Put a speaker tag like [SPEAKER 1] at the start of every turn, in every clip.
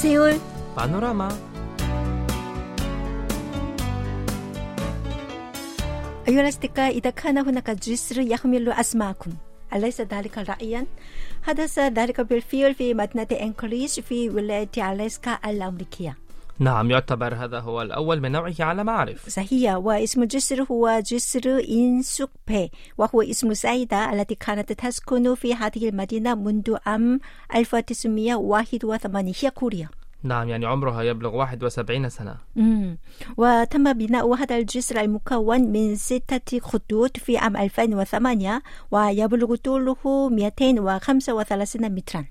[SPEAKER 1] سيول
[SPEAKER 2] بانوراما
[SPEAKER 1] أيها الأصدقاء إذا كان هناك جسر يحمل أسماءكم أليس ذلك رأيا؟ حدث ذلك بالفعل في مدينة أنكريج في ولاية ألاسكا الأمريكية
[SPEAKER 2] نعم يعتبر هذا هو الأول من نوعه على ما أعرف.
[SPEAKER 1] صحيح واسم الجسر هو جسر إنسوكبي وهو اسم سيدة التي كانت تسكن في هذه المدينة منذ عام 1981 هي كوريا.
[SPEAKER 2] نعم يعني عمرها يبلغ 71 سنة.
[SPEAKER 1] مم. وتم بناء هذا الجسر المكون من ستة خطوط في عام 2008 ويبلغ طوله 235 مترا.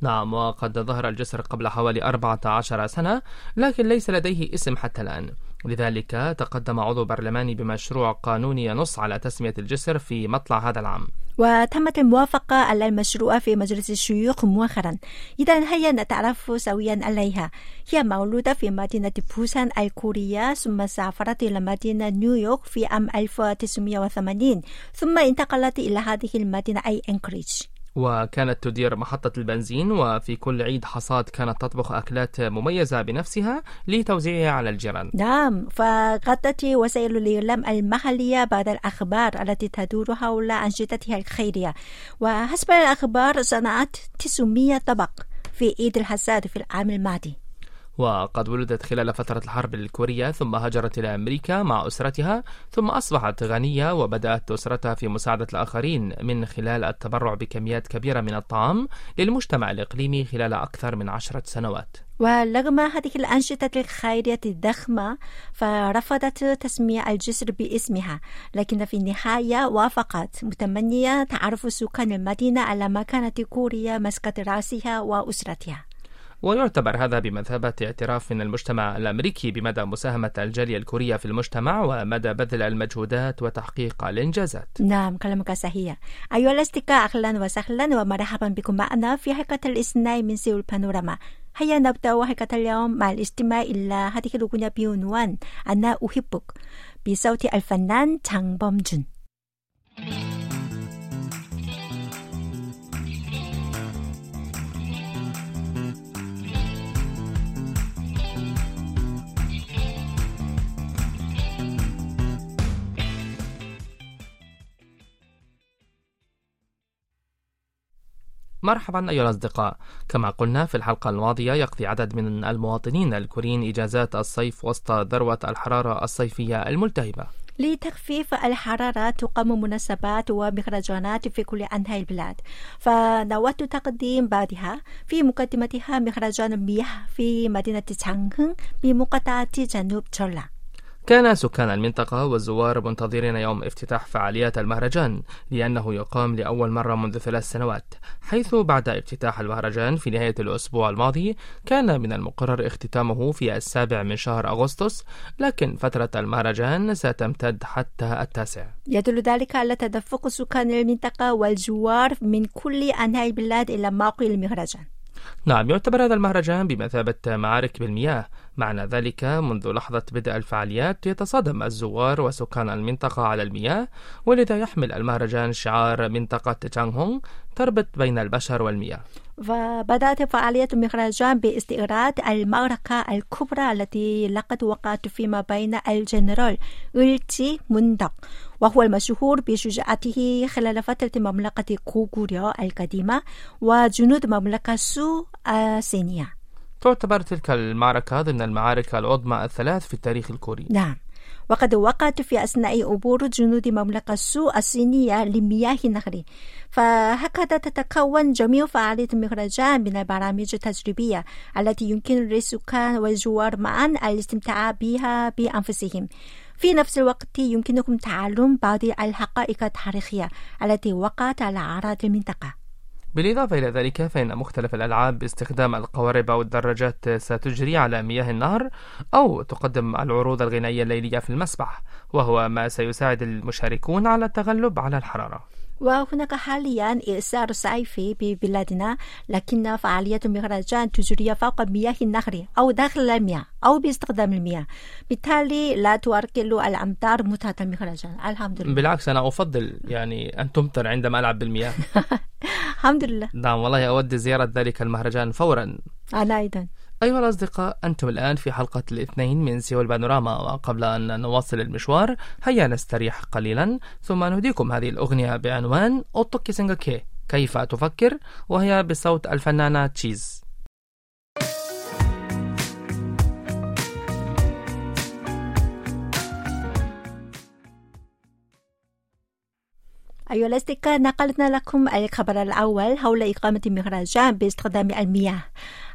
[SPEAKER 2] نعم وقد ظهر الجسر قبل حوالي 14 سنة لكن ليس لديه اسم حتى الآن. لذلك تقدم عضو برلماني بمشروع قانوني ينص على تسمية الجسر في مطلع هذا العام.
[SPEAKER 1] وتمت الموافقة على المشروع في مجلس الشيوخ مؤخرا. إذا هيا نتعرف سويا عليها. هي مولودة في مدينة بوسان الكورية ثم سافرت إلى مدينة نيويورك في عام 1980 ثم انتقلت إلى هذه المدينة أي أنكريج.
[SPEAKER 2] وكانت تدير محطة البنزين وفي كل عيد حصاد كانت تطبخ أكلات مميزة بنفسها لتوزيعها على الجيران.
[SPEAKER 1] نعم فغطت وسائل الإعلام المحلية بعض الأخبار التي تدور حول أنشطتها الخيرية. وحسب الأخبار صنعت 900 طبق في عيد الحصاد في العام الماضي.
[SPEAKER 2] وقد ولدت خلال فترة الحرب الكورية ثم هاجرت إلى أمريكا مع أسرتها ثم أصبحت غنية وبدأت أسرتها في مساعدة الآخرين من خلال التبرع بكميات كبيرة من الطعام للمجتمع الإقليمي خلال أكثر من عشرة سنوات.
[SPEAKER 1] ورغم هذه الأنشطة الخيرية الضخمة فرفضت تسمية الجسر باسمها لكن في النهاية وافقت. متمنية تعرف سكان المدينة على مكانة كوريا مسقط رأسها وأسرتها.
[SPEAKER 2] ويعتبر هذا بمثابة اعتراف من المجتمع الأمريكي بمدى مساهمة الجالية الكورية في المجتمع ومدى بذل المجهودات وتحقيق الإنجازات
[SPEAKER 1] نعم كلامك صحيح أيها الأصدقاء أهلا وسهلا ومرحبا بكم معنا في حلقة الاثنين من سيول بانوراما هيا نبدأ حلقة اليوم مع الاستماع إلى هذه الأغنية بعنوان أنا أحبك بصوت الفنان 장범준
[SPEAKER 2] مرحبا أيها الأصدقاء. كما قلنا في الحلقة الماضية يقضي عدد من المواطنين الكوريين إجازات الصيف وسط ذروة الحرارة الصيفية الملتهبة.
[SPEAKER 1] لتخفيف الحرارة تقام مناسبات ومهرجانات في كل أنحاء البلاد. فنودت تقديم بعضها في مقدمتها مهرجان المياه في مدينة جانغهن بمقاطعة جنوب جولا
[SPEAKER 2] كان سكان المنطقة والزوار منتظرين يوم افتتاح فعاليات المهرجان لأنه يقام لأول مرة منذ ثلاث سنوات حيث بعد افتتاح المهرجان في نهاية الأسبوع الماضي كان من المقرر اختتامه في السابع من شهر أغسطس لكن فترة المهرجان ستمتد حتى التاسع.
[SPEAKER 1] يدل ذلك على تدفق سكان المنطقة والزوار من كل أنحاء البلاد إلى موقع المهرجان.
[SPEAKER 2] نعم يعتبر هذا المهرجان بمثابة معارك بالمياه معنى ذلك منذ لحظة بدء الفعاليات يتصادم الزوار وسكان المنطقة على المياه ولذا يحمل المهرجان شعار منطقة تشانغهونغ تربط بين البشر والمياه.
[SPEAKER 1] وبدأت فعالية المهرجان باستعراض المعركة الكبرى التي لقد وقعت فيما بين الجنرال إلتشي موندوك وهو المشهور بشجاعته خلال فترة مملكة كوغوريو القديمة وجنود مملكة سوي الصينية
[SPEAKER 2] تعتبر تلك المعركة ضمن المعارك العظمى الثلاث في التاريخ الكوري.
[SPEAKER 1] نعم. وقد وقعت في أثناء عبور جنود مملكة سوي الصينية لمياه النهر فهكذا تتكون جميع فعالية المهرجان من البرامج التجريبية التي يمكن للسكان والزوار معا الاستمتاع بها بأنفسهم. في نفس الوقت يمكنكم تعلم بعض الحقائق التاريخية التي وقعت على أراضي المنطقة.
[SPEAKER 2] بالإضافة إلى ذلك فإن مختلف الألعاب باستخدام القوارب أو الدراجات ستجري على مياه النهر أو تقدم العروض الغنائية الليلية في المسبح وهو ما سيساعد المشاركون على التغلب على الحرارة.
[SPEAKER 1] وهناك حاليا إعصار صيفي ببلادنا لكن فعالية المهرجان تجري فوق مياه النهر أو داخل المياه أو باستخدام المياه. بالتالي لا تعرقل الأمطار متعة المهرجان. الحمد لله
[SPEAKER 2] بالعكس أنا أفضل يعني أن تمطر عندما ألعب بالمياه.
[SPEAKER 1] الحمد لله
[SPEAKER 2] نعم والله أود زيارة ذلك المهرجان فورا.
[SPEAKER 1] أنا أيضا.
[SPEAKER 2] أيها الأصدقاء أنتم الآن في حلقة الاثنين من سول بانوراما وقبل أن نواصل المشوار هيا نستريح قليلا ثم نهديكم هذه الأغنية بعنوان 어떻게 생각해 كيف تفكر؟ وهي بصوت الفنانة تشيز.
[SPEAKER 1] أيها الأصدقاء نقلنا لكم الخبر الأول حول إقامة مهرجان بأستخدام المياه.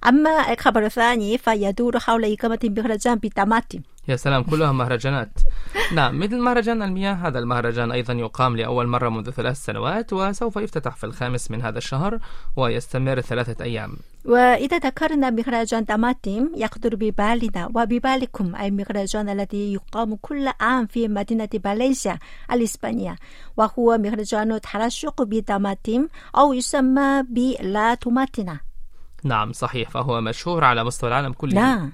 [SPEAKER 1] أما الخبر الثاني فيدور حول إقامة مهرجان بطماطم.
[SPEAKER 2] يا سلام كلها مهرجانات. نعم مثل مهرجان المياه هذا المهرجان أيضا يقام لأول مرة منذ ثلاث سنوات وسوف يفتتح في الخامس من هذا الشهر ويستمر ثلاثة أيام.
[SPEAKER 1] وإذا ذكرنا مهرجان طماطم يخطر ببالنا وببالكم المهرجان الذي يقام كل عام في مدينة فالنسيا الإسبانية. وهو مهرجان ترشق بطماطم أو يسمى بلا توماتينا
[SPEAKER 2] نعم صحيح فهو مشهور على مستوى العالم كله.
[SPEAKER 1] نعم.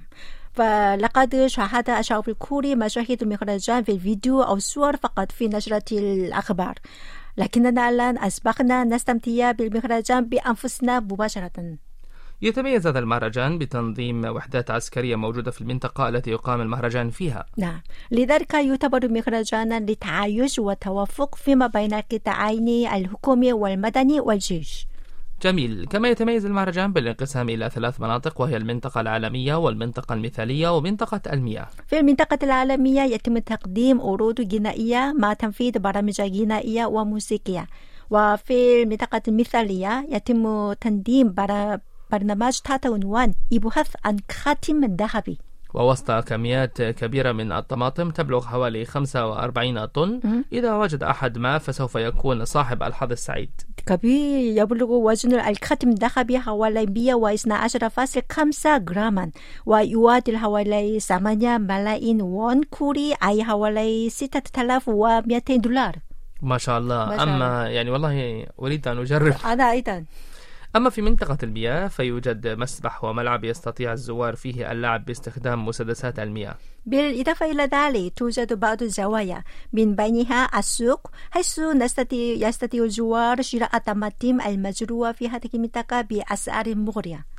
[SPEAKER 1] فلقد شاهد الشعب الكوري مشاهد المهرجان في الفيديو أو الصور فقط في نشرة الأخبار. لكننا الآن أصبحنا نستمتع بالمهرجان بأنفسنا مباشرة.
[SPEAKER 2] يتميز هذا المهرجان بتنظيم وحدات عسكرية موجودة في المنطقة التي يقام المهرجان فيها.
[SPEAKER 1] نعم. لذلك يعتبر مهرجانا للتعايش والتوافق فيما بين القطاعين الحكومي والمدني والجيش.
[SPEAKER 2] جميل. كما يتميز المهرجان بالانقسام إلى ثلاث مناطق وهي المنطقة العالمية والمنطقة المثالية ومنطقة المياه.
[SPEAKER 1] في المنطقة العالمية يتم تقديم عروض غنائية مع تنفيذ برامج غنائية وموسيقية. وفي المنطقة المثالية يتم بر- برنامج تحت عنوان يبحث عن خاتم ذهبي
[SPEAKER 2] ووسط كميات كبيرة من الطماطم تبلغ حوالي 45 طن. إذا وجد أحد ما فسوف يكون صاحب الحظ السعيد.
[SPEAKER 1] كبير يبلغ وزن الخاتم الذهبي حوالي 112.5 جراما ويعادل حوالي 8 ملايين وون كوري أي حوالي 6200 دولار.
[SPEAKER 2] ما شاء الله.
[SPEAKER 1] ما شاء
[SPEAKER 2] أما يعني والله أريد أن أجرب.
[SPEAKER 1] أنا أيضا.
[SPEAKER 2] أما في منطقة المياه فيوجد مسبح وملعب يستطيع الزوار فيه اللعب باستخدام مسدسات المياه.
[SPEAKER 1] بالإضافة إلى ذلك توجد بعض الزوايا. من بينها السوق حيث يستطيع الزوار شراء الطماطم المزروعة في هذه المنطقة بأسعار مغرية.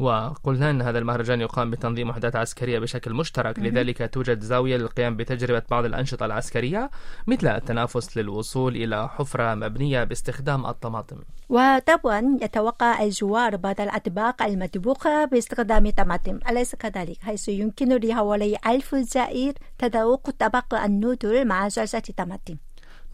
[SPEAKER 2] وقلنا أن هذا المهرجان يقام بتنظيم وحدات عسكرية بشكل مشترك لذلك توجد زاوية للقيام بتجربة بعض الأنشطة العسكرية مثل التنافس للوصول إلى حفرة مبنية باستخدام الطماطم.
[SPEAKER 1] وطبعا يتوقع الزوار بعض الأطباق المطبوخة باستخدام الطماطم أليس كذلك؟ حيث يمكن لحوالي ألف زائر تذوق طبق النودل مع صلصة طماطم.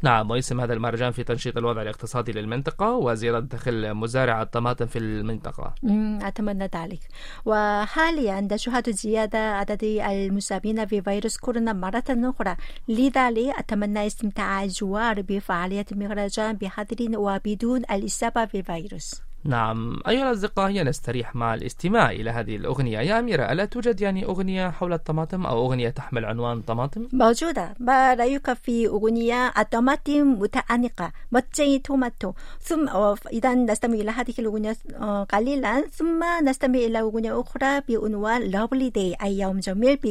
[SPEAKER 2] نعم ويسهم هذا المهرجان في تنشيط الوضع الاقتصادي للمنطقة وزيادة دخل مزارع الطماطم في المنطقة.
[SPEAKER 1] أتمنى ذلك. وحاليا نشهد زيادة عدد المصابين بفيروس كورونا مرة أخرى. لذلك أتمنى استمتاع الزوار بفعالية المهرجان بحذر وبدون الإصابة بالفيروس
[SPEAKER 2] نعم. أيها الأصدقاء هيا نستريح مع الاستماع إلى هذه الأغنية. يا أميرة ألا توجد يعني أغنية حول الطماطم أو أغنية تحمل عنوان طماطم؟
[SPEAKER 1] موجودة. ما رأيك في أغنية الطماطم متأنقة. 멋쟁이 토마토 ثم إذا نستمع إلى هذه الأغنية آه، قليلا. ثم نستمع إلى أغنية أخرى بعنوان Lovely day أي يوم جميل ب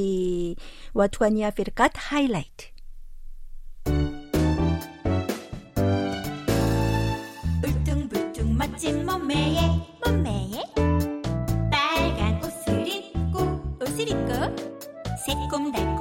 [SPEAKER 1] وتوانيا فرقة هايلايت
[SPEAKER 3] 멋진 몸매에 몸매에 빨간 옷을 입고 옷을 입고 새콤달콤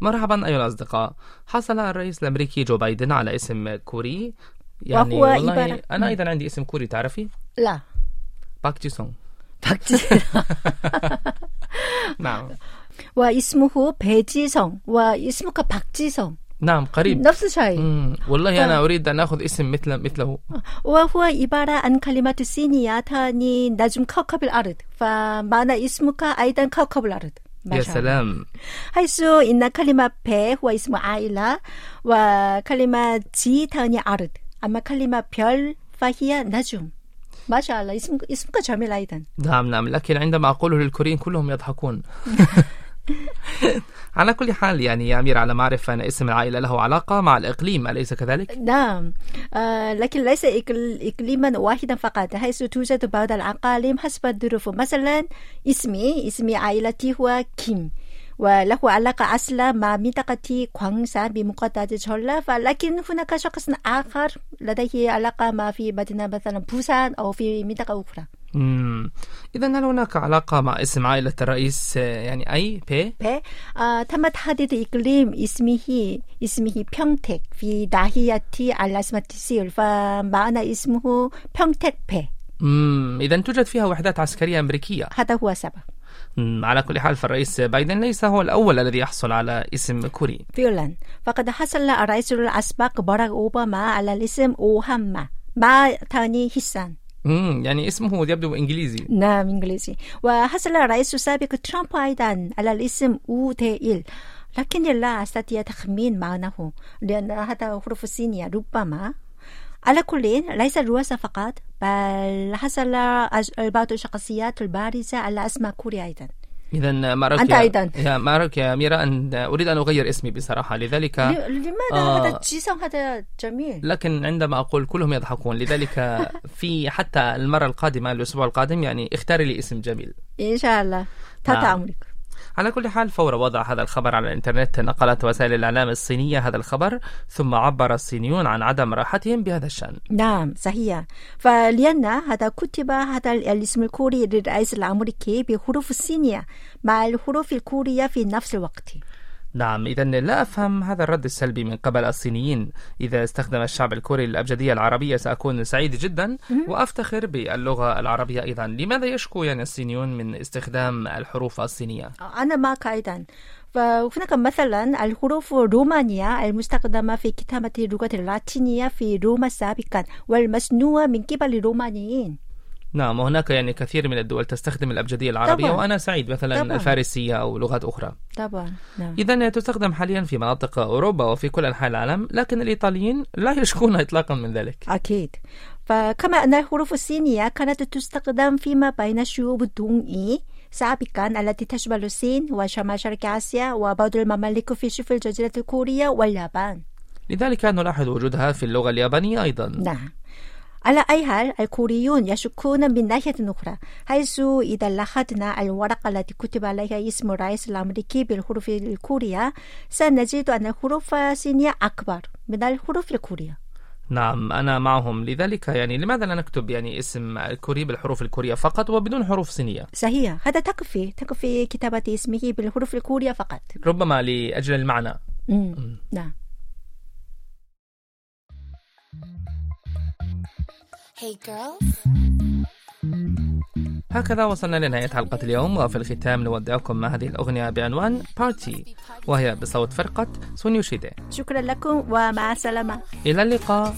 [SPEAKER 2] مرحبا أيها الأصدقاء. حصل الرئيس الأمريكي جو بايدن على اسم كوري. يعني
[SPEAKER 1] وهو
[SPEAKER 2] والله
[SPEAKER 1] عبارة.
[SPEAKER 2] أنا نعم. أيضا عندي اسم كوري تعرفي؟
[SPEAKER 1] لا.
[SPEAKER 2] باك جي سونغ
[SPEAKER 1] باك جي
[SPEAKER 2] نعم.
[SPEAKER 1] واسمه بيجيسونغ واسمك باكجيسونغ
[SPEAKER 2] نعم قريب.
[SPEAKER 1] نفس الشيء.
[SPEAKER 2] والله أنا أريد أن أخذ اسم مثل مثله.
[SPEAKER 1] وهو عبارة عن كلمة صينية تاني نجم كوكب الأرض. فمعنى اسمك أيضا كوكب الأرض.
[SPEAKER 2] يا. سلام
[SPEAKER 1] حيث إن كلمة ب هو اسم عائلة وكلمة جي تعني أرض أما كلمة 별 فهي نجم ما شاء الله اسم اسمك جميل أيضا
[SPEAKER 2] نعم نعم لكن عندما أقوله للكوريين كلهم يضحكون على كل حال يعني يا أمير على معرفة أن اسم العائلة له علاقة مع الإقليم أليس كذلك؟
[SPEAKER 1] نعم. آه لكن ليس إقل- إقليما واحدا فقط حيث توجد بعض الأقاليم حسب الظروف. مثلا اسمي اسم عائلتي هو كيم وله علاقة أصلا مع منطقة 광산 بمقاطعة جولة لكن هناك شخص آخر لديه علاقة ما في مدينة مثلا بوسان أو في منطقة أخرى.
[SPEAKER 2] إذا هل هناك علاقة مع اسم عائلة الرئيس آه، يعني أي بي؟
[SPEAKER 1] 배 아, تم تحديد إقليم اسمه اسمه 평택 في ناحية الأسماتيسيل فمعنى اسمه 평택 배
[SPEAKER 2] مم. إذا توجد فيها وحدات عسكرية أمريكية
[SPEAKER 1] هذا هو السبب
[SPEAKER 2] مم. على كل حال فالرئيس بايدن ليس هو الأول الذي يحصل على اسم كوري
[SPEAKER 1] فعلا فقد حصل الرئيس الأسبق باراك أوباما على الاسم أوهاما ما تعني حسان
[SPEAKER 2] مم. يعني اسمه يبدو إنجليزي.
[SPEAKER 1] نعم إنجليزي. وحصل الرئيس السابق ترامب أيضا على الاسم أوديل لكن لا أستطيع تخمين معناه لأن هذا حروف الصينية. ربما على كل ليس الرؤساء فقط بل حصل بعض الشخصيات البارزة على أسماء كوريا أيضا.
[SPEAKER 2] إذا ما رأيك
[SPEAKER 1] أنت أيضا.
[SPEAKER 2] يا ما رأيك يا أميرة أن أريد أن أغير اسمي بصراحة لذلك
[SPEAKER 1] لماذا
[SPEAKER 2] آه.
[SPEAKER 1] هذا جيسون هذا جميل
[SPEAKER 2] لكن عندما أقول كلهم يضحكون لذلك في حتى المرة القادمة الأسبوع القادم يعني اختاري لي اسم جميل
[SPEAKER 1] إن شاء الله تحت
[SPEAKER 2] نعم.
[SPEAKER 1] أمرك
[SPEAKER 2] على كل حال فور وضع هذا الخبر على الإنترنت نقلت وسائل الإعلام الصينية هذا الخبر ثم عبر الصينيون عن عدم راحتهم بهذا الشأن.
[SPEAKER 1] نعم صحيح. فلأن هذا كتب هذا الاسم الكوري للرئيس الأمريكي بحروف الصينية مع الحروف الكورية في نفس الوقت.
[SPEAKER 2] نعم إذا لا أفهم هذا الرد السلبي من قبل الصينيين. إذا استخدم الشعب الكوري الأبجدية العربية سأكون سعيد جدا. وأفتخر باللغة العربية أيضا. لماذا يشكو يعني الصينيون من استخدام الحروف الصينية؟
[SPEAKER 1] أنا معك أيضا فهناك مثلا الحروف الرومانية المستخدمة في كتابة اللغة اللاتينية في روما سابقا والمصنوعة من قبل الرومانيين.
[SPEAKER 2] نعم وهناك يعني كثير من الدول تستخدم الأبجدية العربية
[SPEAKER 1] طبعاً.
[SPEAKER 2] وأنا سعيد مثلا
[SPEAKER 1] طبعاً.
[SPEAKER 2] الفارسية أو لغات أخرى.
[SPEAKER 1] طبعا نعم.
[SPEAKER 2] إذا تستخدم حاليا في مناطق أوروبا وفي كل أنحاء العالم لكن الإيطاليين لا يشكون إطلاقا من ذلك.
[SPEAKER 1] أكيد. فكما أن الحروف الصينية كانت تستخدم فيما بين الشعوب الدونغي سابقا التي تشمل الصين وشمال شرق آسيا وبعض الممالك في شبه الجزيرة الكورية واليابان.
[SPEAKER 2] لذلك نلاحظ وجودها في اللغة اليابانية أيضا.
[SPEAKER 1] نعم. على أي حال الكوريون يشكون من ناحية أخرى حيث إذا لاحظنا الورقة التي كتب عليها اسم الرئيس الأمريكي بالحروف الكورية سنجد أن الحروف الصينية أكبر من الحروف الكورية.
[SPEAKER 2] نعم أنا معهم. لذلك يعني لماذا لا نكتب يعني اسم الكوري بالحروف الكورية فقط وبدون حروف صينية
[SPEAKER 1] صحيح هذا تكفي تكفي كتابة اسمه بالحروف الكورية فقط.
[SPEAKER 2] ربما لأجل المعنى.
[SPEAKER 1] مم. نعم.
[SPEAKER 3] Hey girls.
[SPEAKER 2] هكذا وصلنا لنهاية حلقة اليوم وفي الختام نودعكم مع هذه الأغنية بعنوان بارتي وهي بصوت فرقة سونيوشيدي.
[SPEAKER 1] شكرا لكم ومع السلامة.
[SPEAKER 2] إلى اللقاء.